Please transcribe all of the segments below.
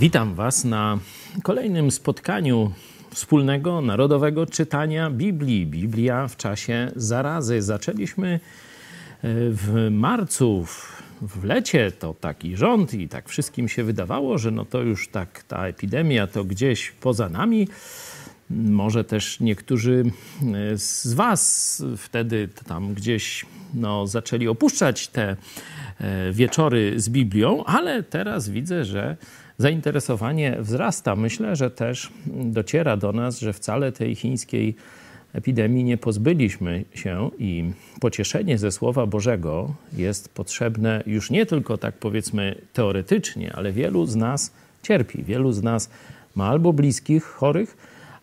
Witam Was na kolejnym spotkaniu wspólnego narodowego czytania Biblii. Biblia w czasie zarazy. Zaczęliśmy e, w marcu, w lecie to taki rząd i tak wszystkim się wydawało, że no to już tak ta epidemia to gdzieś poza nami. Może też niektórzy e, z Was wtedy tam gdzieś no, zaczęli opuszczać te e, wieczory z Biblią, ale teraz widzę, że zainteresowanie wzrasta. Myślę, że też dociera do nas, że wcale tej chińskiej epidemii nie pozbyliśmy się i pocieszenie ze Słowa Bożego jest potrzebne już nie tylko tak powiedzmy teoretycznie, ale wielu z nas cierpi, wielu z nas ma albo bliskich chorych,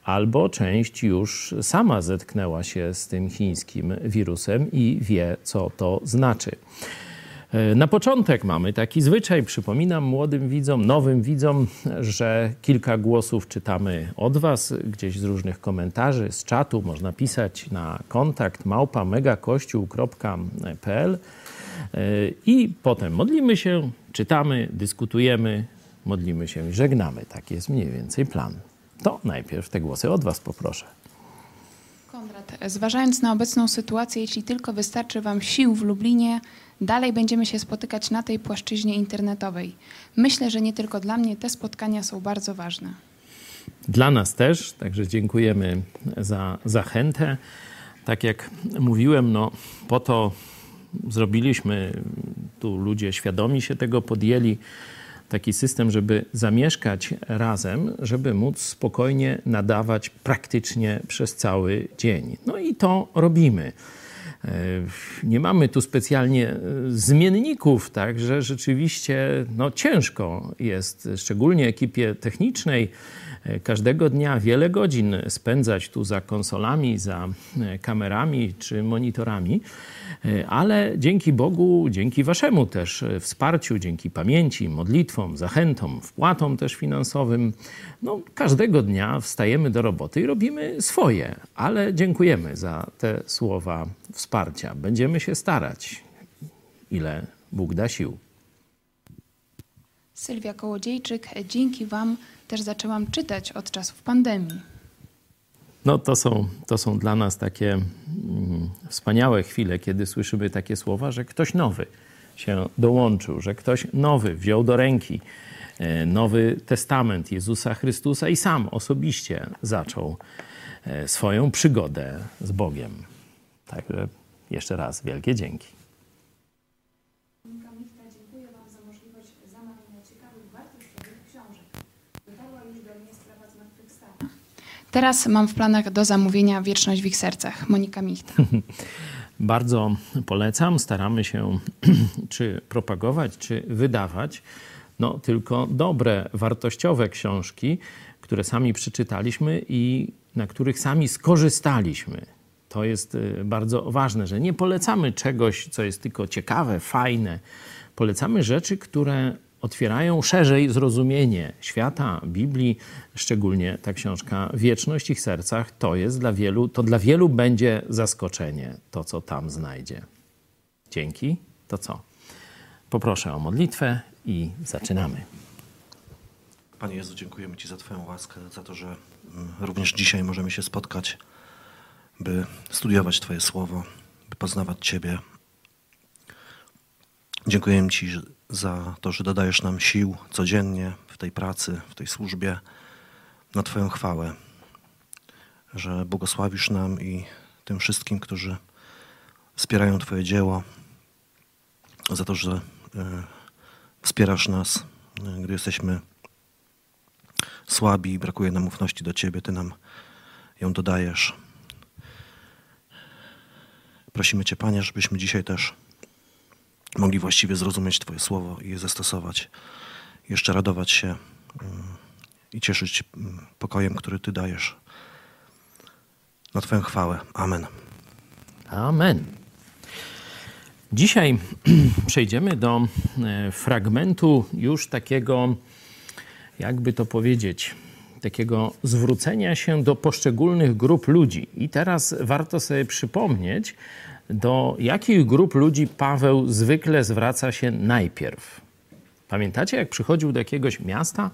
albo część już sama zetknęła się z tym chińskim wirusem i wie, co to znaczy. E, na początek mamy taki zwyczaj, przypominam młodym widzom, nowym widzom, że kilka głosów czytamy od Was, gdzieś z różnych komentarzy, z czatu. Można pisać na kontakt małpa megakościół.pl e, i potem modlimy się, czytamy, dyskutujemy, modlimy się i żegnamy. Tak jest mniej więcej plan. To najpierw te głosy od Was poproszę. Konrad, zważając na obecną sytuację, jeśli tylko wystarczy Wam sił w Lublinie, dalej będziemy się spotykać na tej płaszczyźnie internetowej. Myślę, że nie tylko dla mnie te spotkania są bardzo ważne. Dla nas też, także dziękujemy za zachętę. Tak jak mówiłem, no po to zrobiliśmy, tu ludzie świadomi się tego podjęli, taki system, żeby zamieszkać razem, żeby móc spokojnie nadawać praktycznie przez cały dzień. No i to robimy. E, nie mamy tu specjalnie e, zmienników, także rzeczywiście no, ciężko jest, szczególnie ekipie technicznej, każdego dnia wiele godzin spędzać tu za konsolami, za kamerami czy monitorami. E, ale dzięki Bogu, dzięki Waszemu też e, wsparciu, dzięki pamięci, modlitwom, zachętom, wpłatom też finansowym, no, każdego dnia wstajemy do roboty i robimy swoje, ale dziękujemy za te słowa wsparcia. Będziemy się starać, ile Bóg da sił. Sylwia Kołodziejczyk, dzięki Wam też zaczęłam czytać od czasów pandemii. No to są, to są dla nas takie mm, wspaniałe chwile, kiedy słyszymy takie słowa, że ktoś nowy się dołączył, że ktoś nowy wziął do ręki e, Nowy Testament Jezusa Chrystusa i sam osobiście zaczął e, swoją przygodę z Bogiem. Także jeszcze raz wielkie dzięki. Teraz mam w planach do zamówienia Wieczność w ich sercach. Monika Michta. Bardzo polecam. Staramy się czy propagować, czy wydawać no, tylko dobre, wartościowe książki, które sami przeczytaliśmy i na których sami skorzystaliśmy. To jest y, bardzo ważne, że nie polecamy czegoś, co jest tylko ciekawe, fajne. Polecamy rzeczy, które otwierają szerzej zrozumienie świata, Biblii, szczególnie ta książka Wieczność ich sercach, to jest dla wielu, to dla wielu będzie zaskoczenie, to co tam znajdzie. Dzięki. To co? Poproszę o modlitwę i zaczynamy. Panie Jezu, dziękujemy Ci za Twoją łaskę, za to, że mm, również dzisiaj możemy się spotkać, by studiować Twoje słowo, by poznawać Ciebie. Dziękujemy Ci za to, że dodajesz nam sił codziennie w tej pracy, w tej służbie na Twoją chwałę, że błogosławisz nam i tym wszystkim, którzy wspierają Twoje dzieło, za to, że e, wspierasz nas, e, gdy jesteśmy słabi i brakuje nam ufności do Ciebie, Ty nam ją dodajesz. Prosimy Cię, Panie, żebyśmy dzisiaj też mogli właściwie zrozumieć Twoje słowo i je zastosować. Jeszcze radować się mm, i cieszyć mm, pokojem, który Ty dajesz. Na Twoją chwałę. Amen. Amen. Dzisiaj przejdziemy do e, fragmentu już takiego, jakby to powiedzieć, takiego zwrócenia się do poszczególnych grup ludzi. I teraz warto sobie przypomnieć, do jakich grup ludzi Paweł zwykle zwraca się najpierw? Pamiętacie, jak przychodził do jakiegoś miasta,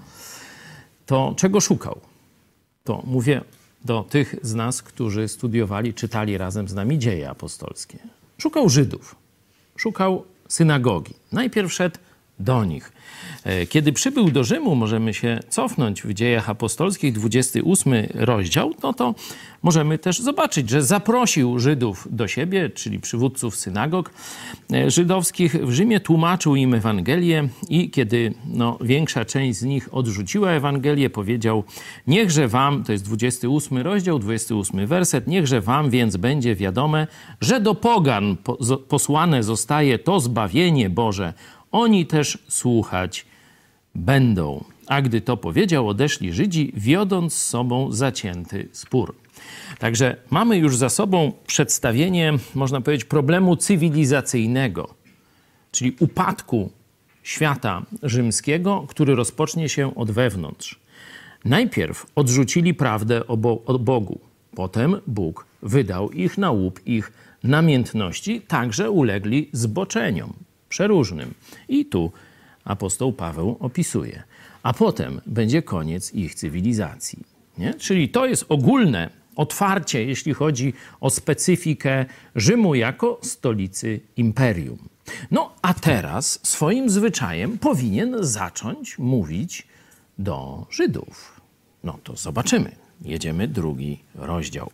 to czego szukał? To mówię do tych z nas, którzy studiowali, czytali razem z nami dzieje apostolskie. Szukał Żydów, szukał synagogi. Najpierw szedł do nich. E, kiedy przybył do Rzymu, możemy się cofnąć w dziejach apostolskich, 28 rozdział, no to możemy też zobaczyć, że zaprosił Żydów do siebie, czyli przywódców synagog e, żydowskich w Rzymie, tłumaczył im Ewangelię i kiedy no, większa część z nich odrzuciła Ewangelię, powiedział, niechże wam, to jest 28 rozdział, 28 werset, niechże wam więc będzie wiadome, że do pogan posłane zostaje to zbawienie Boże, oni też słuchać będą. A gdy to powiedział, odeszli Żydzi, wiodąc z sobą zacięty spór. Także mamy już za sobą przedstawienie, można powiedzieć, problemu cywilizacyjnego, czyli upadku świata rzymskiego, który rozpocznie się od wewnątrz. Najpierw odrzucili prawdę o, Bo o Bogu, potem Bóg wydał ich na łup ich namiętności, także ulegli zboczeniom przeróżnym. I tu apostoł Paweł opisuje. A potem będzie koniec ich cywilizacji. Nie? Czyli to jest ogólne otwarcie, jeśli chodzi o specyfikę Rzymu jako stolicy imperium. No a teraz swoim zwyczajem powinien zacząć mówić do Żydów. No to zobaczymy. Jedziemy drugi rozdział.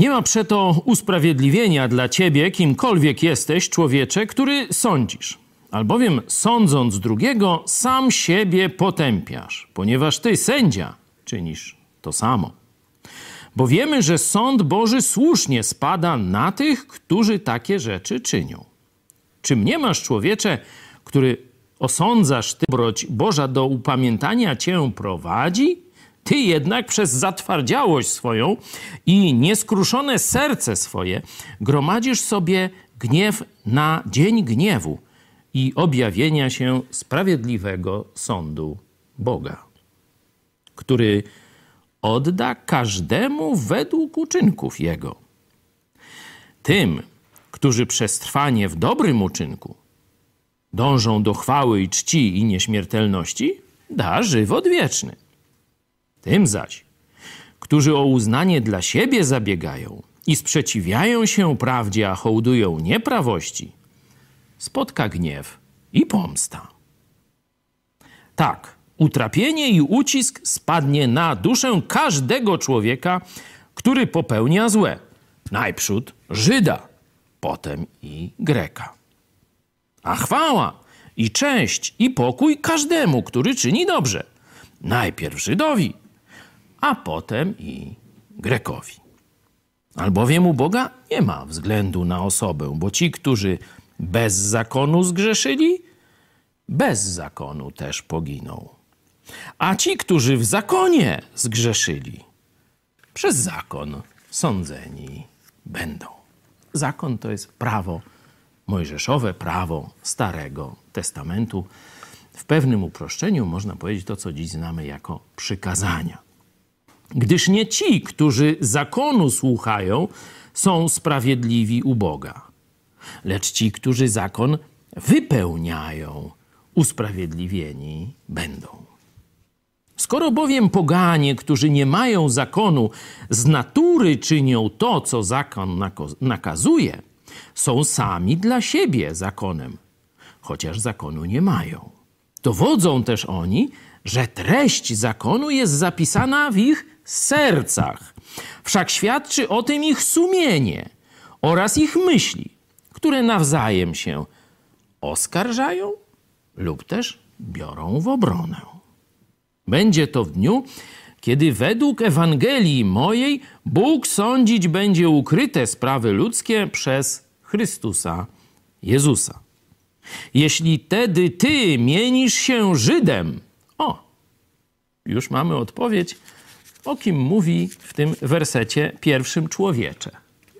Nie ma przeto usprawiedliwienia dla ciebie, kimkolwiek jesteś, człowiecze, który sądzisz. Albowiem sądząc drugiego, sam siebie potępiasz, ponieważ ty, sędzia, czynisz to samo. Bo wiemy, że sąd Boży słusznie spada na tych, którzy takie rzeczy czynią. Czy nie masz człowiecze, który osądzasz ty, broć Boża do upamiętania cię prowadzi? Ty jednak przez zatwardziałość swoją i nieskruszone serce swoje gromadzisz sobie gniew na dzień gniewu i objawienia się sprawiedliwego sądu Boga, który odda każdemu według uczynków Jego. Tym, którzy przez trwanie w dobrym uczynku dążą do chwały i czci i nieśmiertelności, da żywot wieczny. Tym zaś, którzy o uznanie dla siebie zabiegają i sprzeciwiają się prawdzie, a hołdują nieprawości, spotka gniew i pomsta. Tak, utrapienie i ucisk spadnie na duszę każdego człowieka, który popełnia złe. Najprzód Żyda, potem i Greka. A chwała i cześć i pokój każdemu, który czyni dobrze. Najpierw Żydowi, a potem i Grekowi. Albowiem u Boga nie ma względu na osobę, bo ci, którzy bez zakonu zgrzeszyli, bez zakonu też poginą. A ci, którzy w zakonie zgrzeszyli, przez zakon sądzeni będą. Zakon to jest prawo mojżeszowe, prawo Starego Testamentu. W pewnym uproszczeniu można powiedzieć to, co dziś znamy jako przykazania. Gdyż nie ci, którzy zakonu słuchają, są sprawiedliwi u Boga, lecz ci, którzy zakon wypełniają, usprawiedliwieni będą. Skoro bowiem poganie, którzy nie mają zakonu, z natury czynią to, co zakon nakazuje, są sami dla siebie zakonem, chociaż zakonu nie mają. Dowodzą też oni, że treść zakonu jest zapisana w ich sercach. Wszak świadczy o tym ich sumienie oraz ich myśli, które nawzajem się oskarżają lub też biorą w obronę. Będzie to w dniu, kiedy według Ewangelii mojej Bóg sądzić będzie ukryte sprawy ludzkie przez Chrystusa Jezusa. Jeśli tedy ty mienisz się Żydem, o, już mamy odpowiedź o kim mówi w tym wersecie pierwszym człowiecze.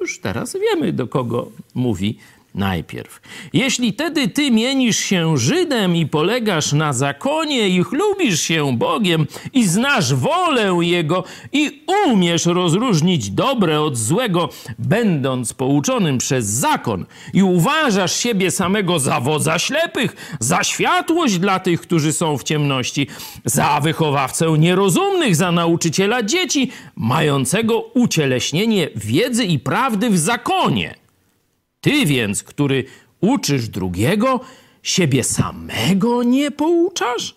Już teraz wiemy, do kogo mówi najpierw. Jeśli tedy ty mienisz się Żydem i polegasz na zakonie i chlubisz się Bogiem i znasz wolę Jego i umiesz rozróżnić dobre od złego, będąc pouczonym przez zakon i uważasz siebie samego za wodza ślepych, za światłość dla tych, którzy są w ciemności, za wychowawcę nierozumnych, za nauczyciela dzieci, mającego ucieleśnienie wiedzy i prawdy w zakonie, ty więc, który uczysz drugiego, siebie samego nie pouczasz?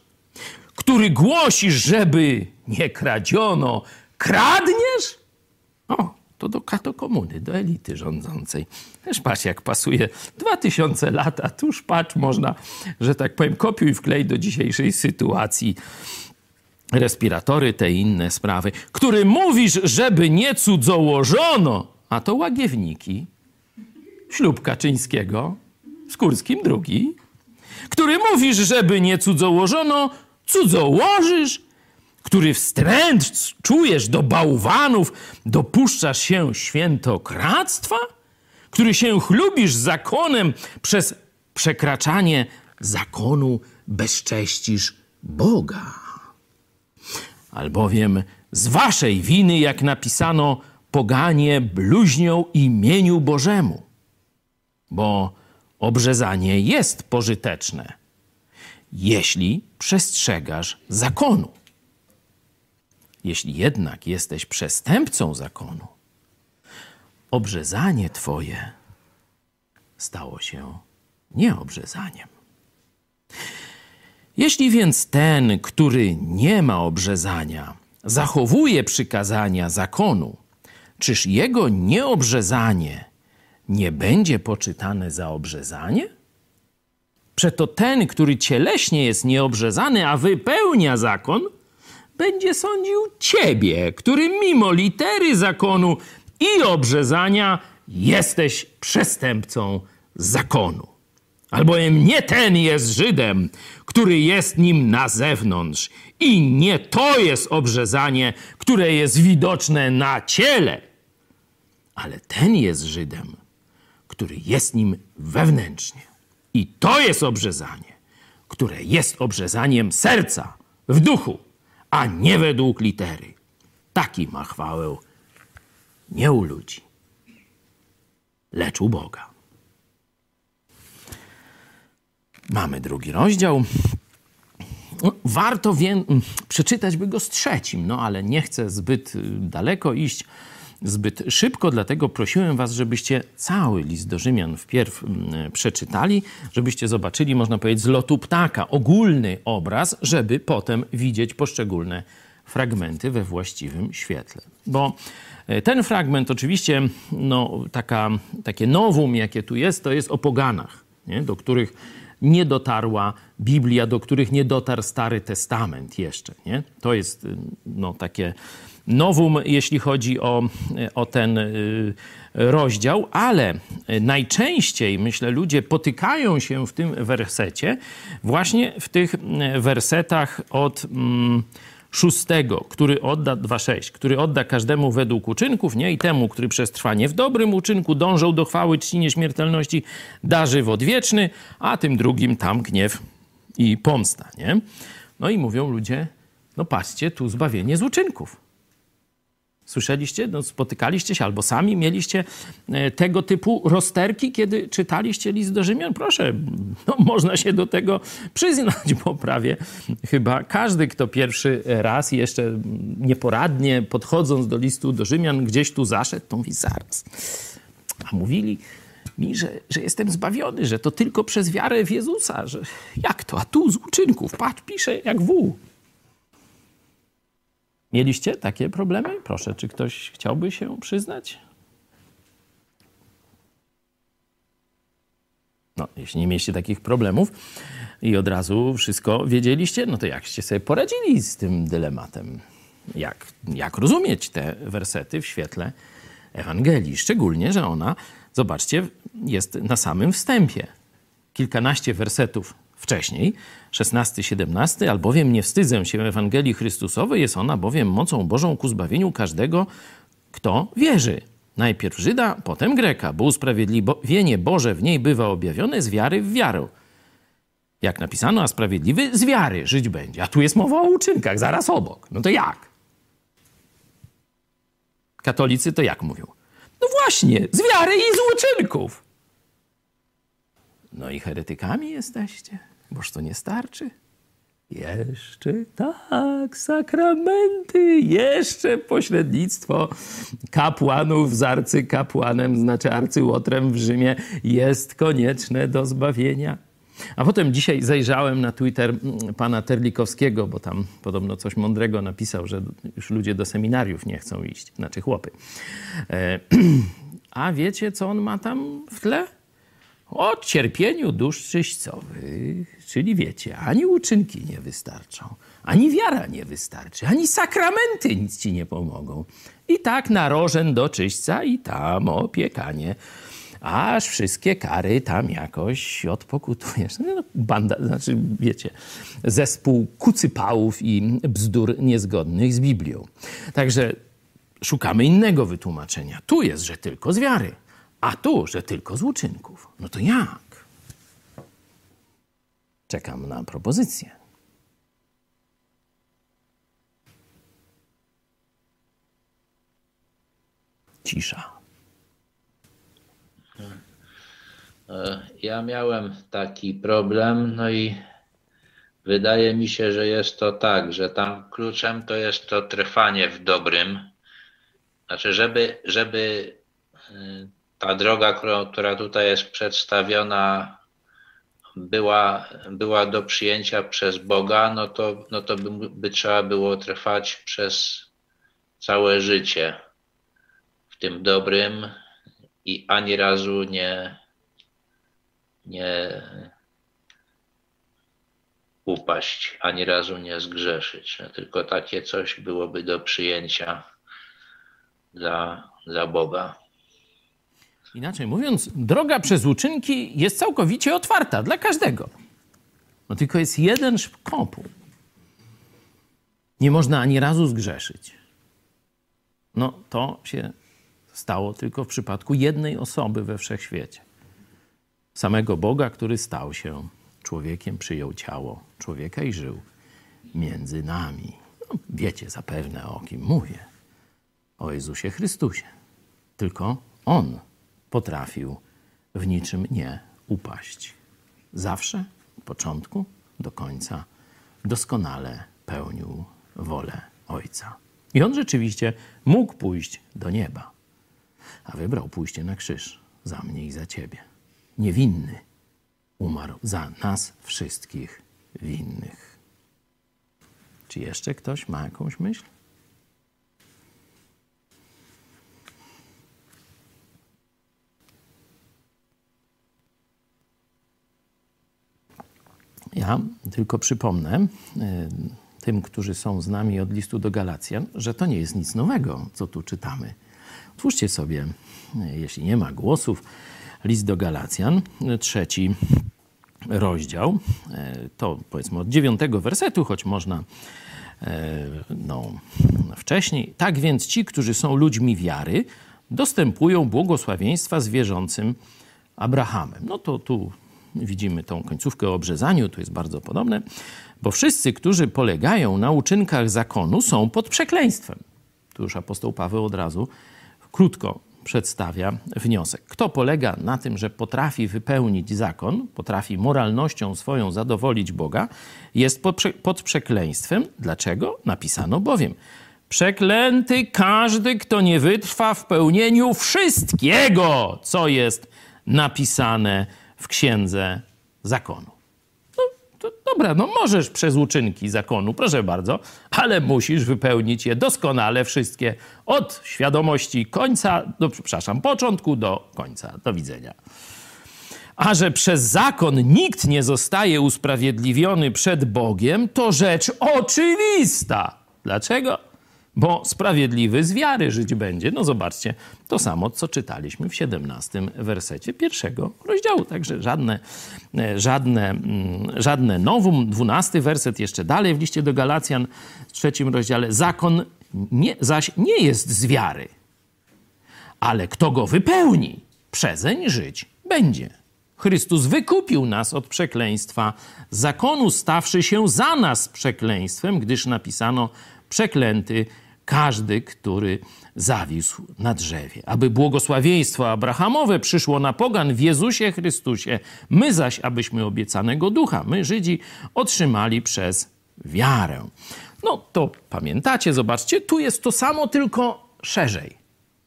Który głosisz, żeby nie kradziono, kradniesz? O, to do katokomuny, do elity rządzącej. Też patrz, jak pasuje. Dwa tysiące lat, a tuż patrz, można, że tak powiem, kopiuj wklej do dzisiejszej sytuacji respiratory, te inne sprawy. Który mówisz, żeby nie cudzołożono, a to łagiewniki ślub Kaczyńskiego z Kurskim drugi, który mówisz, żeby nie cudzołożono, cudzołożysz, który wstręt czujesz do bałwanów, dopuszczasz się świętokradztwa, który się chlubisz zakonem przez przekraczanie zakonu bezcześcisz Boga. Albowiem z waszej winy, jak napisano, poganie bluźnią imieniu Bożemu bo obrzezanie jest pożyteczne, jeśli przestrzegasz zakonu. Jeśli jednak jesteś przestępcą zakonu, obrzezanie Twoje stało się nieobrzezaniem. Jeśli więc ten, który nie ma obrzezania, zachowuje przykazania zakonu, czyż jego nieobrzezanie nie będzie poczytane za obrzezanie? Przeto ten, który cieleśnie jest nieobrzezany, a wypełnia zakon, będzie sądził ciebie, który mimo litery zakonu i obrzezania jesteś przestępcą zakonu. Albowiem nie ten jest Żydem, który jest nim na zewnątrz, i nie to jest obrzezanie, które jest widoczne na ciele, ale ten jest Żydem, który jest nim wewnętrznie. I to jest obrzezanie, które jest obrzezaniem serca, w duchu, a nie według litery. Taki ma chwałę nie u ludzi, lecz u Boga. Mamy drugi rozdział. No, warto wie, przeczytać by go z trzecim, no ale nie chcę zbyt daleko iść zbyt szybko, dlatego prosiłem Was, żebyście cały list do Rzymian wpierw mm, przeczytali, żebyście zobaczyli, można powiedzieć, z lotu ptaka, ogólny obraz, żeby potem widzieć poszczególne fragmenty we właściwym świetle. Bo e, ten fragment oczywiście, no, taka, takie nowum, jakie tu jest, to jest o poganach, nie? do których nie dotarła Biblia, do których nie dotarł Stary Testament jeszcze. Nie? To jest no, takie nowum, jeśli chodzi o, o ten y, rozdział, ale najczęściej, myślę, ludzie potykają się w tym wersecie właśnie w tych wersetach od mm, szóstego, który odda, 2,6, który odda każdemu według uczynków, nie? I temu, który przez trwanie w dobrym uczynku dążą do chwały, czci nieśmiertelności, da żywot wieczny, a tym drugim tam gniew i pomsta, nie? No i mówią ludzie, no patrzcie, tu zbawienie z uczynków. Słyszeliście, no, spotykaliście się albo sami mieliście e, tego typu rozterki, kiedy czytaliście list do Rzymian? Proszę, no, można się do tego przyznać, bo prawie chyba każdy, kto pierwszy raz jeszcze nieporadnie podchodząc do listu do Rzymian gdzieś tu zaszedł, to mówi zaraz. A mówili mi, że, że jestem zbawiony, że to tylko przez wiarę w Jezusa, że jak to? A tu z uczynków, patrz, pisze jak wół. Mieliście takie problemy? Proszę, czy ktoś chciałby się przyznać? No, jeśli nie mieliście takich problemów i od razu wszystko wiedzieliście, no to jakście sobie poradzili z tym dylematem? Jak, jak rozumieć te wersety w świetle Ewangelii? Szczególnie, że ona, zobaczcie, jest na samym wstępie. Kilkanaście wersetów wcześniej, 16-17, albowiem nie wstydzę się Ewangelii Chrystusowej, jest ona bowiem mocą Bożą ku zbawieniu każdego, kto wierzy. Najpierw Żyda, potem Greka, bo usprawiedliwienie Boże w niej bywa objawione z wiary w wiarę. Jak napisano, a sprawiedliwy z wiary żyć będzie. A tu jest mowa o uczynkach, zaraz obok. No to jak? Katolicy to jak mówią? No właśnie, z wiary i z uczynków. No i heretykami jesteście, boż to nie starczy. Jeszcze tak, sakramenty, jeszcze pośrednictwo kapłanów z arcykapłanem, znaczy arcyłotrem w Rzymie jest konieczne do zbawienia. A potem dzisiaj zajrzałem na Twitter mm, pana Terlikowskiego, bo tam podobno coś mądrego napisał, że już ludzie do seminariów nie chcą iść, znaczy chłopy. E, a wiecie, co on ma tam w tle? O cierpieniu dusz czyścowych, czyli wiecie, ani uczynki nie wystarczą, ani wiara nie wystarczy, ani sakramenty nic ci nie pomogą. I tak narożen do czyśćca i tam opiekanie aż wszystkie kary tam jakoś odpokutujesz. No, banda, znaczy wiecie, zespół kucypałów i bzdur niezgodnych z Biblią. Także szukamy innego wytłumaczenia. Tu jest, że tylko z wiary, a tu, że tylko z uczynków. No to jak? Czekam na propozycję. Cisza. E, ja miałem taki problem, no i wydaje mi się, że jest to tak, że tam kluczem to jest to trwanie w dobrym. Znaczy, żeby, żeby e, ta droga, która tutaj jest przedstawiona, była, była do przyjęcia przez Boga, no to, no to by, by trzeba było trwać przez całe życie w tym dobrym i ani razu nie, nie upaść, ani razu nie zgrzeszyć. Tylko takie coś byłoby do przyjęcia dla, dla Boga. Inaczej mówiąc, droga przez uczynki jest całkowicie otwarta dla każdego. No tylko jest jeden szkopuł. Nie można ani razu zgrzeszyć. No to się stało tylko w przypadku jednej osoby we wszechświecie samego Boga, który stał się człowiekiem, przyjął ciało człowieka i żył między nami. No, wiecie zapewne o kim mówię. O Jezusie Chrystusie. Tylko On potrafił w niczym nie upaść. Zawsze, od początku do końca, doskonale pełnił wolę Ojca. I On rzeczywiście mógł pójść do nieba, a wybrał pójście na krzyż za mnie i za ciebie niewinny umarł za nas wszystkich winnych. Czy jeszcze ktoś ma jakąś myśl? Ja tylko przypomnę y, tym, którzy są z nami od listu do Galacjan, że to nie jest nic nowego, co tu czytamy. Otwórzcie sobie, y, jeśli nie ma głosów, List do Galacjan, trzeci rozdział. E, to powiedzmy od dziewiątego wersetu, choć można e, no, wcześniej. Tak więc ci, którzy są ludźmi wiary, dostępują błogosławieństwa z wierzącym Abrahamem. No to tu widzimy tą końcówkę o obrzezaniu, to jest bardzo podobne, bo wszyscy, którzy polegają na uczynkach zakonu, są pod przekleństwem. Tu już apostoł Paweł od razu krótko przedstawia wniosek. Kto polega na tym, że potrafi wypełnić zakon, potrafi moralnością swoją zadowolić Boga, jest pod przekleństwem. Dlaczego? Napisano bowiem. Przeklęty każdy, kto nie wytrwa w pełnieniu wszystkiego, co jest napisane w księdze zakonu to dobra, no możesz przez uczynki zakonu, proszę bardzo, ale musisz wypełnić je doskonale wszystkie od świadomości końca, do, przepraszam, początku do końca. Do widzenia. A że przez zakon nikt nie zostaje usprawiedliwiony przed Bogiem, to rzecz oczywista. Dlaczego? Bo sprawiedliwy z wiary żyć będzie. No zobaczcie, to samo, co czytaliśmy w 17 wersecie pierwszego rozdziału. Także żadne, e, żadne, mm, żadne nowum. 12 werset jeszcze dalej w liście do Galacjan w trzecim rozdziale. Zakon nie, zaś nie jest z wiary, ale kto go wypełni, przezeń żyć będzie. Chrystus wykupił nas od przekleństwa zakonu, stawszy się za nas przekleństwem, gdyż napisano: Przeklęty każdy, który zawisł na drzewie. Aby błogosławieństwo Abrahamowe przyszło na pogan w Jezusie Chrystusie, my zaś, abyśmy obiecanego ducha, my Żydzi, otrzymali przez wiarę. No to pamiętacie, zobaczcie, tu jest to samo, tylko szerzej.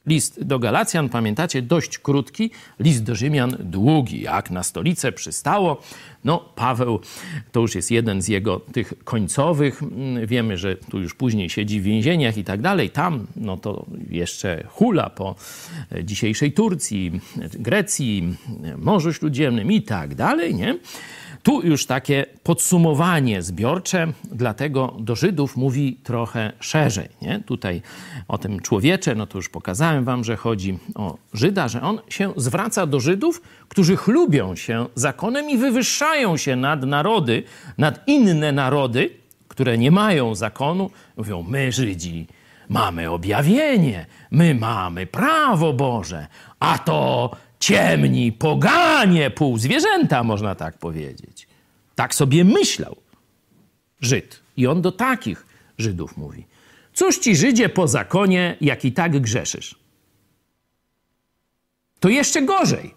List do Galacjan, pamiętacie, dość krótki, list do Rzymian długi, jak na stolicę przystało. No, Paweł to już jest jeden z jego tych końcowych. Wiemy, że tu już później siedzi w więzieniach i tak dalej. Tam, no to jeszcze hula po dzisiejszej Turcji, Grecji, Morzu Śródziemnym i tak dalej, nie? Tu już takie podsumowanie zbiorcze, dlatego do Żydów mówi trochę szerzej. Nie? Tutaj o tym człowiecze, no to już pokazałem wam, że chodzi o Żyda, że on się zwraca do Żydów, którzy chlubią się zakonem i wywyższają się nad narody, nad inne narody, które nie mają zakonu. Mówią, my Żydzi mamy objawienie, my mamy prawo Boże, a to ciemni, poganie, półzwierzęta, można tak powiedzieć. Tak sobie myślał Żyd. I on do takich Żydów mówi. Cóż ci Żydzie po zakonie, jak i tak grzeszysz? To jeszcze gorzej,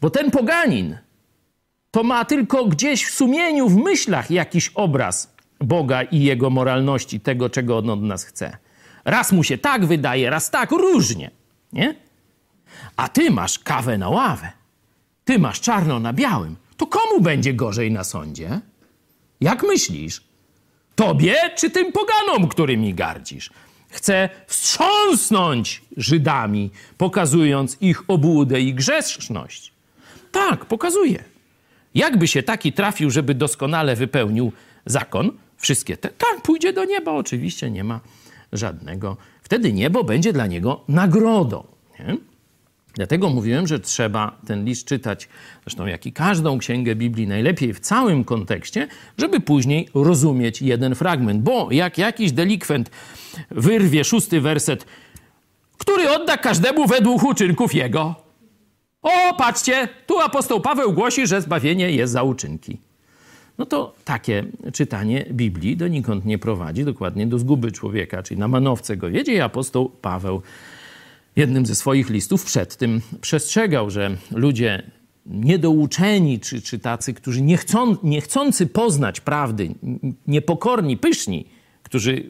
bo ten poganin to ma tylko gdzieś w sumieniu, w myślach jakiś obraz Boga i jego moralności, tego, czego on od nas chce. Raz mu się tak wydaje, raz tak, różnie. Nie? A ty masz kawę na ławę, ty masz czarno na białym, to komu będzie gorzej na sądzie? Jak myślisz? Tobie czy tym poganom, którymi gardzisz? Chce wstrząsnąć Żydami, pokazując ich obłudę i grzeszność. Tak, pokazuje. Jakby się taki trafił, żeby doskonale wypełnił zakon, wszystkie te, tak, pójdzie do nieba, oczywiście nie ma żadnego. Wtedy niebo będzie dla niego nagrodą. Nie? Dlatego mówiłem, że trzeba ten list czytać, zresztą jak i każdą księgę Biblii, najlepiej w całym kontekście, żeby później rozumieć jeden fragment. Bo jak jakiś delikwent wyrwie szósty werset, który odda każdemu według uczynków jego. O, patrzcie, tu apostoł Paweł głosi, że zbawienie jest za uczynki. No to takie czytanie Biblii donikąd nie prowadzi, dokładnie do zguby człowieka, czyli na manowce go wiedzie i apostoł Paweł jednym ze swoich listów przed tym przestrzegał, że ludzie niedouczeni, czy, czy tacy, którzy nie, chcą, nie chcący poznać prawdy, niepokorni, pyszni, którzy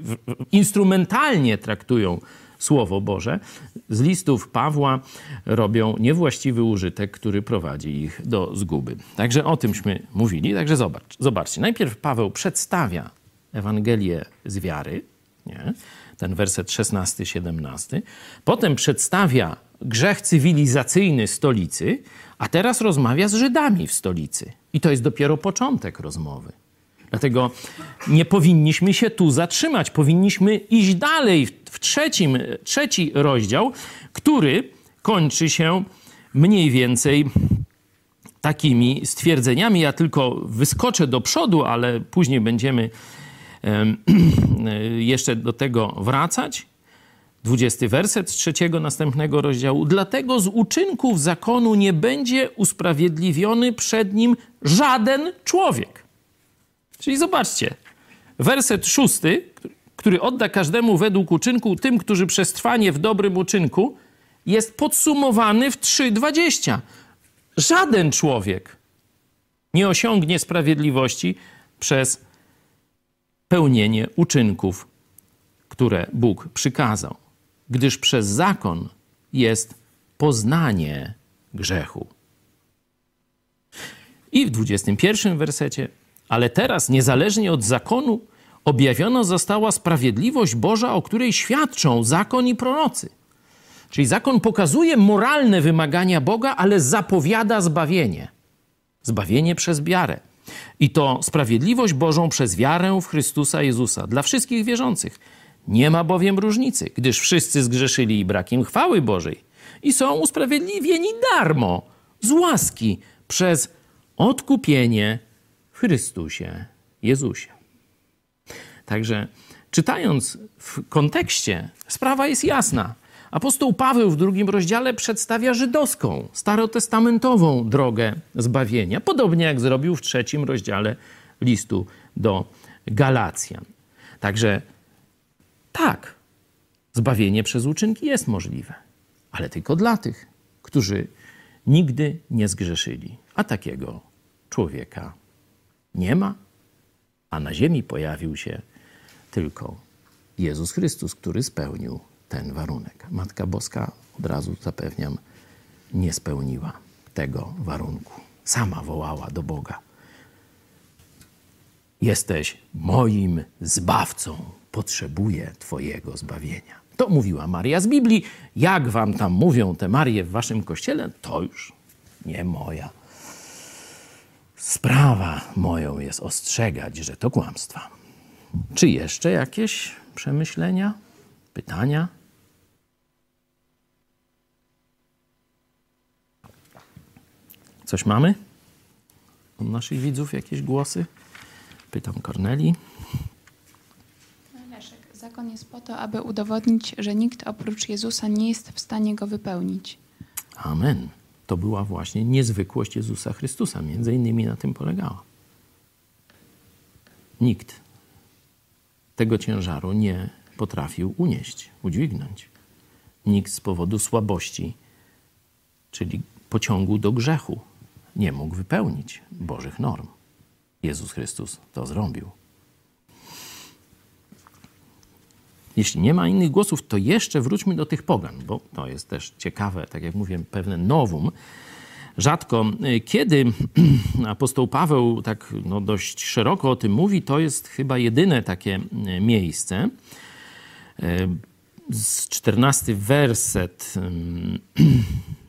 instrumentalnie traktują Słowo Boże, z listów Pawła robią niewłaściwy użytek, który prowadzi ich do zguby. Także o tymśmy mówili. Także zobacz, zobaczcie. Najpierw Paweł przedstawia Ewangelię z wiary, nie? Ten werset 16-17. Potem przedstawia grzech cywilizacyjny stolicy, a teraz rozmawia z Żydami w stolicy. I to jest dopiero początek rozmowy. Dlatego nie powinniśmy się tu zatrzymać, powinniśmy iść dalej w trzecim, trzeci rozdział, który kończy się mniej więcej takimi stwierdzeniami. Ja tylko wyskoczę do przodu, ale później będziemy jeszcze do tego wracać. Dwudziesty werset z trzeciego następnego rozdziału. Dlatego z uczynków zakonu nie będzie usprawiedliwiony przed nim żaden człowiek. Czyli zobaczcie, werset szósty, który odda każdemu według uczynku tym, którzy przez trwanie w dobrym uczynku, jest podsumowany w 3,20. Żaden człowiek nie osiągnie sprawiedliwości przez pełnienie uczynków, które Bóg przykazał, gdyż przez zakon jest poznanie grzechu. I w 21 wersecie, ale teraz, niezależnie od zakonu, objawiona została sprawiedliwość Boża, o której świadczą zakon i prorocy. Czyli zakon pokazuje moralne wymagania Boga, ale zapowiada zbawienie. Zbawienie przez wiarę. I to sprawiedliwość Bożą przez wiarę w Chrystusa Jezusa dla wszystkich wierzących. Nie ma bowiem różnicy, gdyż wszyscy zgrzeszyli i brakiem chwały Bożej i są usprawiedliwieni darmo, z łaski, przez odkupienie w Chrystusie Jezusie. Także czytając w kontekście, sprawa jest jasna. Apostoł Paweł w drugim rozdziale przedstawia żydowską, starotestamentową drogę zbawienia, podobnie jak zrobił w trzecim rozdziale listu do Galacjan. Także tak, zbawienie przez uczynki jest możliwe, ale tylko dla tych, którzy nigdy nie zgrzeszyli. A takiego człowieka nie ma, a na ziemi pojawił się tylko Jezus Chrystus, który spełnił ten warunek. Matka Boska, od razu zapewniam, nie spełniła tego warunku. Sama wołała do Boga: Jesteś moim zbawcą, potrzebuję Twojego zbawienia. To mówiła Maria z Biblii. Jak wam tam mówią te Marie w waszym kościele, to już nie moja sprawa. Moją jest ostrzegać, że to kłamstwa. Czy jeszcze jakieś przemyślenia, pytania? Coś mamy? Od naszych widzów jakieś głosy? Pytam Korneli. Leszek, zakon jest po to, aby udowodnić, że nikt oprócz Jezusa nie jest w stanie go wypełnić. Amen. To była właśnie niezwykłość Jezusa Chrystusa. Między innymi na tym polegała. Nikt tego ciężaru nie potrafił unieść, udźwignąć. Nikt z powodu słabości, czyli pociągu do grzechu, nie mógł wypełnić Bożych norm. Jezus Chrystus to zrobił. Jeśli nie ma innych głosów, to jeszcze wróćmy do tych pogan, bo to jest też ciekawe, tak jak mówię, pewne nowum. Rzadko kiedy apostoł Paweł tak no, dość szeroko o tym mówi, to jest chyba jedyne takie miejsce. Z 14 werset.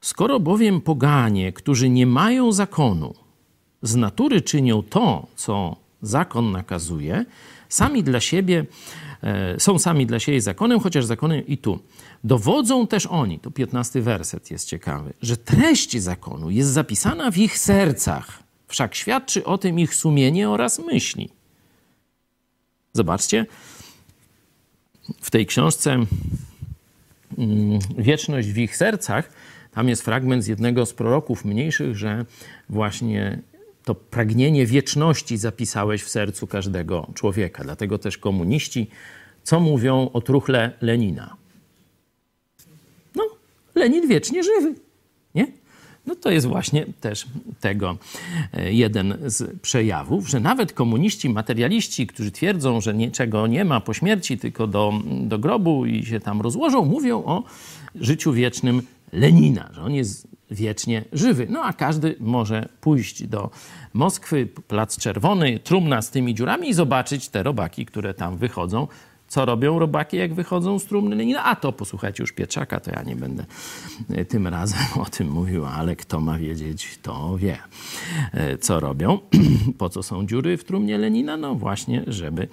Skoro bowiem poganie, którzy nie mają zakonu, z natury czynią to, co zakon nakazuje, sami dla siebie, e, są sami dla siebie zakonem, chociaż zakonem i tu. Dowodzą też oni, to 15 werset jest ciekawy, że treść zakonu jest zapisana w ich sercach, wszak świadczy o tym ich sumienie oraz myśli. Zobaczcie, w tej książce mm, Wieczność w ich sercach, tam jest fragment z jednego z proroków mniejszych, że właśnie to pragnienie wieczności zapisałeś w sercu każdego człowieka. Dlatego też komuniści, co mówią o truchle Lenina? No, Lenin wiecznie żywy, nie? No to jest właśnie też tego e, jeden z przejawów, że nawet komuniści, materialiści, którzy twierdzą, że niczego nie ma po śmierci, tylko do, do grobu i się tam rozłożą, mówią o życiu wiecznym Lenina, że on jest wiecznie żywy. No a każdy może pójść do Moskwy, Plac Czerwony, trumna z tymi dziurami i zobaczyć te robaki, które tam wychodzą. Co robią robaki, jak wychodzą z trumny Lenina? A to posłuchajcie już Pietrzaka, to ja nie będę e, tym razem o tym mówił, ale kto ma wiedzieć, to wie, e, co robią. Po co są dziury w trumnie Lenina? No właśnie, żeby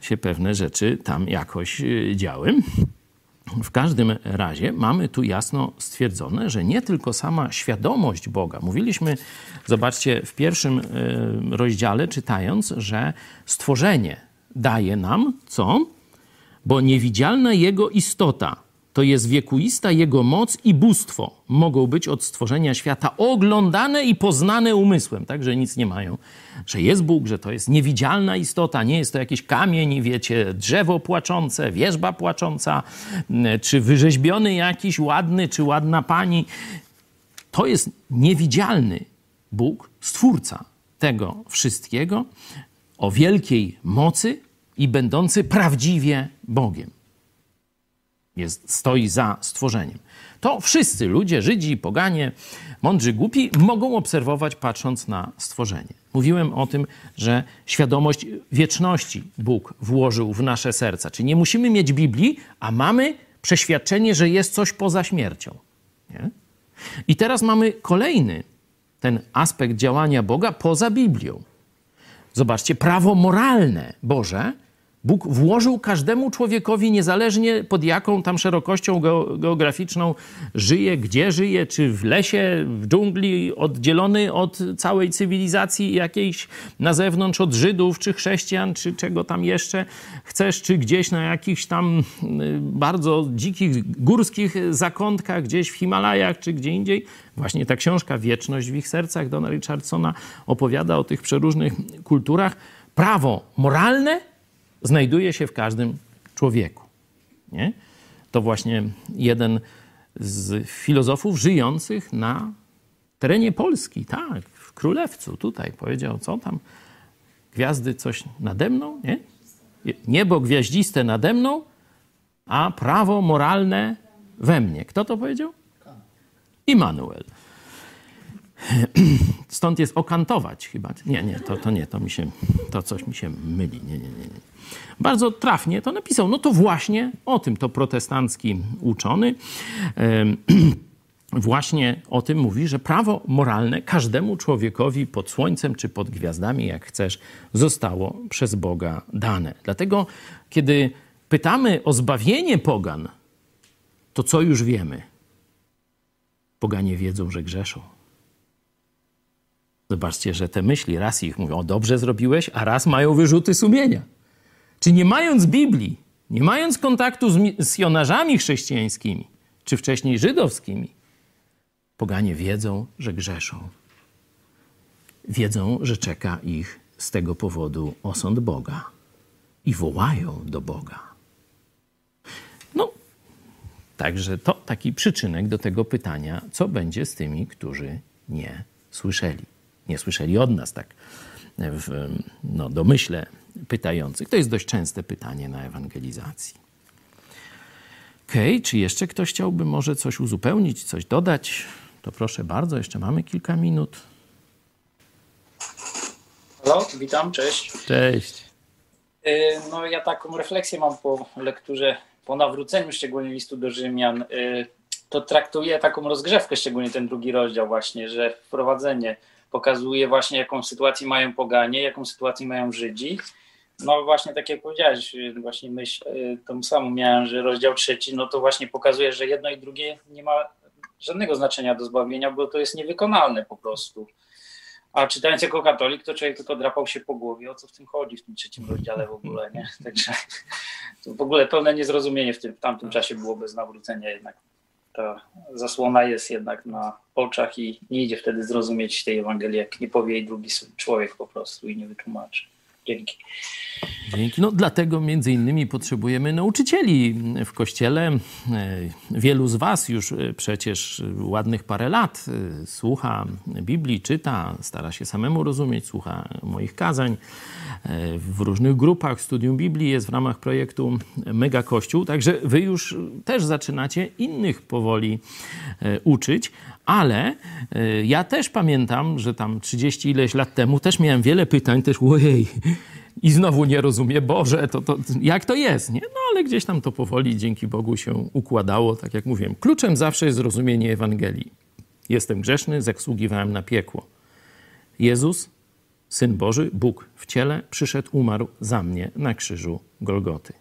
się pewne rzeczy tam jakoś e, działy. W każdym razie mamy tu jasno stwierdzone, że nie tylko sama świadomość Boga. Mówiliśmy, zobaczcie, w pierwszym e, rozdziale czytając, że stworzenie daje nam co? Bo niewidzialna Jego istota to jest wiekuista Jego moc i bóstwo. Mogą być od stworzenia świata oglądane i poznane umysłem, tak, że nic nie mają. Że jest Bóg, że to jest niewidzialna istota, nie jest to jakiś kamień, wiecie, drzewo płaczące, wierzba płacząca, czy wyrzeźbiony jakiś ładny, czy ładna pani. To jest niewidzialny Bóg, stwórca tego wszystkiego, o wielkiej mocy i będący prawdziwie Bogiem jest, stoi za stworzeniem. To wszyscy ludzie, Żydzi, poganie, mądrzy, głupi, mogą obserwować patrząc na stworzenie. Mówiłem o tym, że świadomość wieczności Bóg włożył w nasze serca. Czyli nie musimy mieć Biblii, a mamy przeświadczenie, że jest coś poza śmiercią. Nie? I teraz mamy kolejny ten aspekt działania Boga poza Biblią. Zobaczcie, prawo moralne Boże Bóg włożył każdemu człowiekowi, niezależnie pod jaką tam szerokością geograficzną żyje, gdzie żyje, czy w lesie, w dżungli, oddzielony od całej cywilizacji jakiejś na zewnątrz, od Żydów, czy chrześcijan, czy czego tam jeszcze chcesz, czy gdzieś na jakichś tam y, bardzo dzikich, górskich zakątkach, gdzieś w Himalajach, czy gdzie indziej. Właśnie ta książka Wieczność w ich sercach Dona Richardsona opowiada o tych przeróżnych kulturach. Prawo moralne znajduje się w każdym człowieku. Nie? To właśnie jeden z filozofów żyjących na terenie Polski, tak, w Królewcu, tutaj powiedział, co tam, gwiazdy coś nade mną, nie? Niebo gwiaździste nade mną, a prawo moralne we mnie. Kto to powiedział? Immanuel. Stąd jest okantować chyba. Nie, nie, to, to nie, to mi się, to coś mi się myli. Nie, nie, nie, nie. Bardzo trafnie to napisał. No to właśnie o tym to protestancki uczony właśnie o tym mówi, że prawo moralne każdemu człowiekowi pod słońcem czy pod gwiazdami, jak chcesz, zostało przez Boga dane. Dlatego, kiedy pytamy o zbawienie pogan, to co już wiemy? Poganie wiedzą, że grzeszą. Zobaczcie, że te myśli raz ich mówią, o dobrze zrobiłeś, a raz mają wyrzuty sumienia. Czy nie mając Biblii, nie mając kontaktu z misjonarzami chrześcijańskimi, czy wcześniej żydowskimi, poganie wiedzą, że grzeszą. Wiedzą, że czeka ich z tego powodu osąd Boga i wołają do Boga. No, także to taki przyczynek do tego pytania, co będzie z tymi, którzy nie słyszeli. Nie słyszeli od nas, tak w no, domyśle pytających. To jest dość częste pytanie na ewangelizacji. Okej, okay, czy jeszcze ktoś chciałby może coś uzupełnić, coś dodać? To proszę bardzo, jeszcze mamy kilka minut. Halo, witam, cześć. Cześć. Y, no ja taką refleksję mam po lekturze, po nawróceniu szczególnie listu do Rzymian. Y, to traktuję taką rozgrzewkę, szczególnie ten drugi rozdział właśnie, że wprowadzenie pokazuje właśnie jaką sytuację mają poganie, jaką sytuację mają Żydzi no właśnie tak jak powiedziałeś, właśnie myśl y, tą samą miałem, że rozdział trzeci, no to właśnie pokazuje, że jedno i drugie nie ma żadnego znaczenia do zbawienia, bo to jest niewykonalne po prostu. A czytając jako katolik, to człowiek tylko drapał się po głowie, o co w tym chodzi w tym trzecim rozdziale w ogóle, nie? Także to w ogóle pełne niezrozumienie w, tym, w tamtym czasie było bez nawrócenia jednak. Ta zasłona jest jednak na oczach i nie idzie wtedy zrozumieć tej Ewangelii, jak nie powie jej drugi człowiek po prostu i nie wytłumaczy. Dzięki. Dzięki. No, dlatego między innymi potrzebujemy nauczycieli w kościele. E, wielu z Was już e, przecież ładnych parę lat e, słucha Biblii, czyta, stara się samemu rozumieć, słucha moich kazań. W różnych grupach studium Biblii jest w ramach projektu Mega Kościół, także Wy już też zaczynacie innych powoli uczyć, ale ja też pamiętam, że tam 30 ileś lat temu też miałem wiele pytań, też ojej, i znowu nie rozumie, Boże, to, to, jak to jest, nie? No ale gdzieś tam to powoli, dzięki Bogu się układało, tak jak mówiłem. Kluczem zawsze jest zrozumienie Ewangelii. Jestem grzeszny, zasługiwałem na piekło. Jezus, Syn Boży, Bóg w ciele, przyszedł, umarł za mnie na krzyżu Golgoty.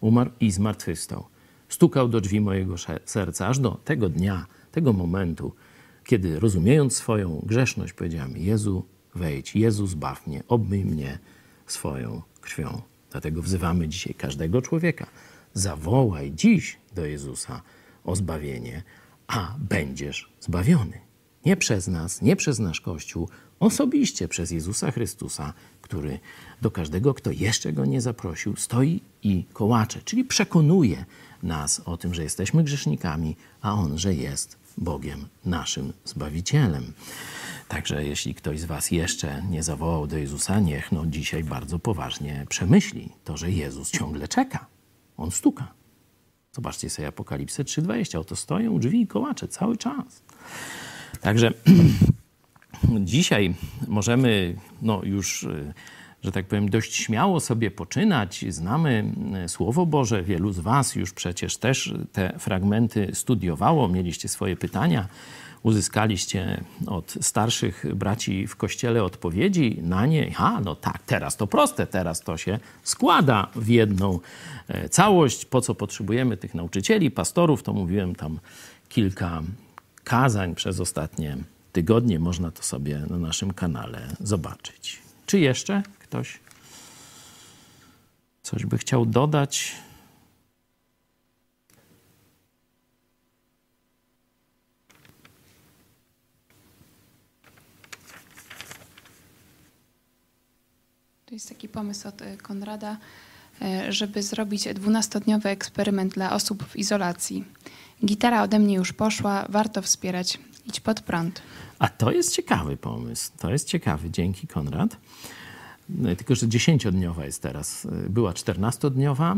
Umarł i zmartwychwstał. Stukał do drzwi mojego serca, aż do tego dnia, tego momentu, kiedy rozumiejąc swoją grzeszność, powiedziałem: Jezu, wejdź, Jezu, zbaw mnie, obmyj mnie swoją krwią. Dlatego wzywamy dzisiaj każdego człowieka. Zawołaj dziś do Jezusa o zbawienie, a będziesz zbawiony. Nie przez nas, nie przez nasz Kościół, osobiście przez Jezusa Chrystusa, który do każdego, kto jeszcze go nie zaprosił, stoi i kołacze, czyli przekonuje nas o tym, że jesteśmy grzesznikami, a on, że jest Bogiem naszym Zbawicielem. Także jeśli ktoś z Was jeszcze nie zawołał do Jezusa, niech no dzisiaj bardzo poważnie przemyśli to, że Jezus ciągle czeka. On stuka. Zobaczcie sobie Apokalipsę 3,20. Oto stoją drzwi i kołacze cały czas. Także dzisiaj możemy no już, że tak powiem, dość śmiało sobie poczynać. Znamy Słowo Boże. Wielu z Was już przecież też te fragmenty studiowało, mieliście swoje pytania uzyskaliście od starszych braci w kościele odpowiedzi na nie. A, no tak, teraz to proste, teraz to się składa w jedną e, całość. Po co potrzebujemy tych nauczycieli, pastorów, to mówiłem tam kilka kazań przez ostatnie tygodnie. Można to sobie na naszym kanale zobaczyć. Czy jeszcze ktoś coś by chciał dodać? To jest taki pomysł od e, Konrada, e, żeby zrobić dwunastodniowy eksperyment dla osób w izolacji. Gitara ode mnie już poszła, warto wspierać. Idź pod prąd. A to jest ciekawy pomysł. To jest ciekawy. Dzięki, Konrad. No tylko, że dziesięciodniowa jest teraz. Była czternastodniowa.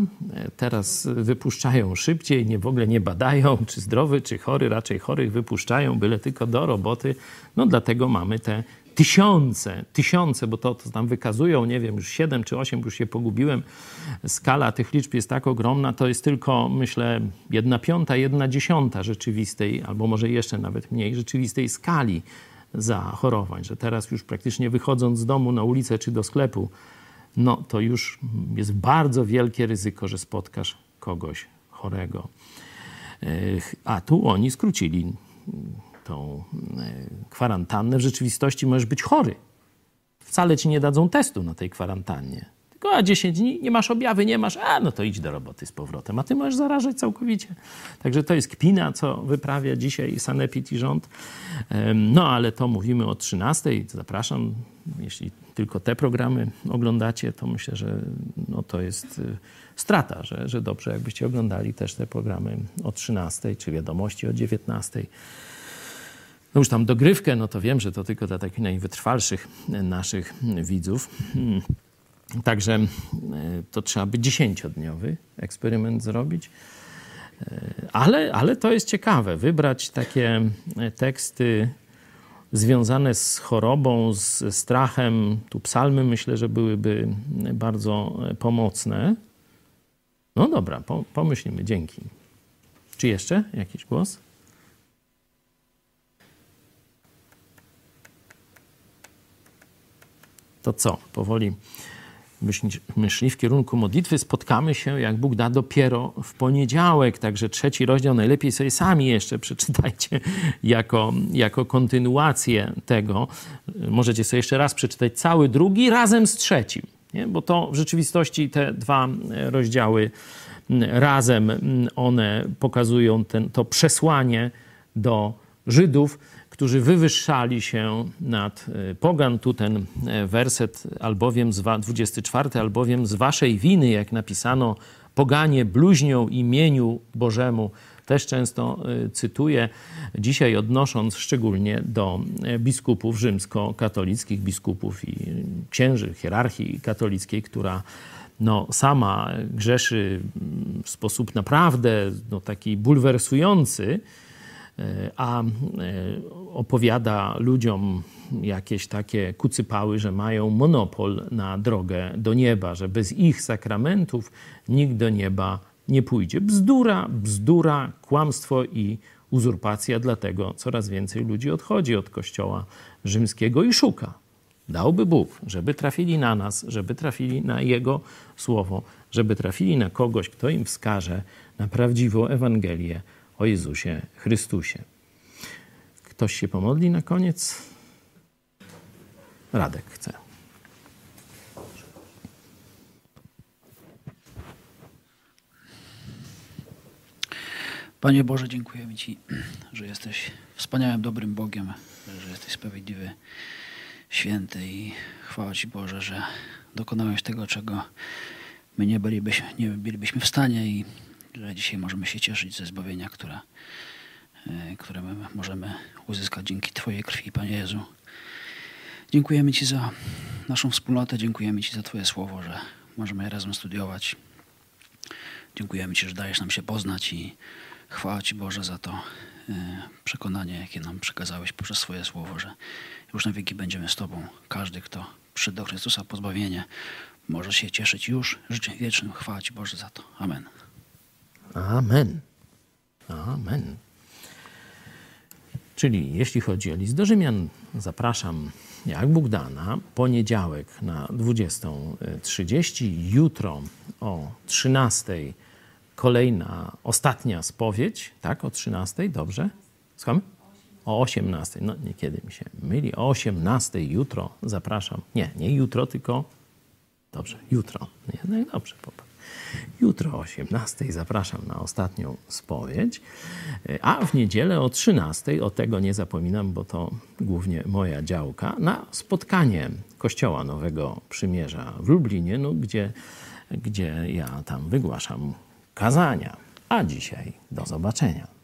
Teraz wypuszczają szybciej, nie w ogóle nie badają, czy zdrowy, czy chory. Raczej chorych wypuszczają, byle tylko do roboty. No dlatego mamy te tysiące, tysiące, bo to, to tam wykazują, nie wiem, już siedem czy osiem, już się pogubiłem. Skala tych liczb jest tak ogromna, to jest tylko, myślę, jedna piąta, jedna dziesiąta rzeczywistej, albo może jeszcze nawet mniej, rzeczywistej skali zachorowań, że teraz już praktycznie wychodząc z domu na ulicę czy do sklepu, no to już jest bardzo wielkie ryzyko, że spotkasz kogoś chorego. A tu oni skrócili tą e, kwarantannę, w rzeczywistości możesz być chory. Wcale ci nie dadzą testu na tej kwarantannie. Tylko a 10 dni nie masz objawy, nie masz, a no to idź do roboty z powrotem, a ty możesz zarażać całkowicie. Także to jest kpina, co wyprawia dzisiaj Sanepid i rząd. No ale to mówimy o 13. Zapraszam, jeśli tylko te programy oglądacie, to myślę, że no to jest y, strata, że, że dobrze jakbyście oglądali też te programy o 13, czy wiadomości o 19 no już tam dogrywkę, no to wiem, że to tylko dla takich najwytrwalszych naszych widzów. Hmm. Także e, to trzeba by dziesięciodniowy eksperyment zrobić. E, ale, ale to jest ciekawe, wybrać takie e, teksty związane z chorobą, z strachem. Tu psalmy myślę, że byłyby bardzo pomocne. No dobra, pomyślimy, dzięki. Czy jeszcze jakiś głos? To co? Powoli myśli w kierunku modlitwy. Spotkamy się, jak Bóg da, dopiero w poniedziałek. Także trzeci rozdział najlepiej sobie sami jeszcze przeczytajcie jako, jako kontynuację tego. Możecie sobie jeszcze raz przeczytać cały drugi razem z trzecim, nie? bo to w rzeczywistości te dwa rozdziały razem one pokazują ten, to przesłanie do Żydów którzy wywyższali się nad e, pogan. Tu ten e, werset albowiem, 24, albowiem z waszej winy, jak napisano, poganie bluźnią imieniu Bożemu, też często e, cytuję, dzisiaj odnosząc szczególnie do biskupów rzymskokatolickich, biskupów i księży, hierarchii katolickiej, która no, sama grzeszy w sposób naprawdę no, taki bulwersujący, a e, opowiada ludziom jakieś takie kucypały, że mają monopol na drogę do nieba, że bez ich sakramentów nikt do nieba nie pójdzie. Bzdura, bzdura, kłamstwo i uzurpacja, dlatego coraz więcej ludzi odchodzi od kościoła rzymskiego i szuka. Dałby Bóg, żeby trafili na nas, żeby trafili na Jego słowo, żeby trafili na kogoś, kto im wskaże na prawdziwą Ewangelię o Jezusie Chrystusie. Ktoś się pomodli na koniec? Radek chce. Panie Boże, dziękujemy Ci, że jesteś wspaniałym, dobrym Bogiem, że jesteś sprawiedliwy, święty i chwała Ci Boże, że dokonałeś tego, czego my nie bylibyśmy, nie bylibyśmy w stanie i że dzisiaj możemy się cieszyć ze zbawienia, które, e, które my możemy uzyskać dzięki Twojej krwi, Panie Jezu. Dziękujemy Ci za naszą wspólnotę, dziękujemy Ci za Twoje słowo, że możemy razem studiować. Dziękujemy Ci, że dajesz nam się poznać i chwała Ci Boże za to e, przekonanie, jakie nam przekazałeś poprzez swoje słowo, że już na wieki będziemy z Tobą. Każdy, kto przyszedł do Chrystusa pozbawienie, może się cieszyć już życiem wiecznym. Chwała Ci Boże za to. Amen. Amen. Amen. Czyli jeśli chodzi o list do Rzymian, zapraszam jak Bóg da na poniedziałek na 20.30, jutro o 13.00 kolejna, ostatnia spowiedź, tak, o 13.00, dobrze? Słuchamy? O 18.00, no niekiedy mi się myli, o 18.00 jutro zapraszam, nie, nie jutro, tylko, dobrze, jutro, nie, no i dobrze, popatrz. Jutro o 18 zapraszam na ostatnią spowiedź, a w niedzielę o 13, o tego nie zapominam, bo to głównie moja działka, na spotkanie Kościoła Nowego Przymierza w Lublinie, no, gdzie, gdzie ja tam wygłaszam kazania. A dzisiaj do zobaczenia.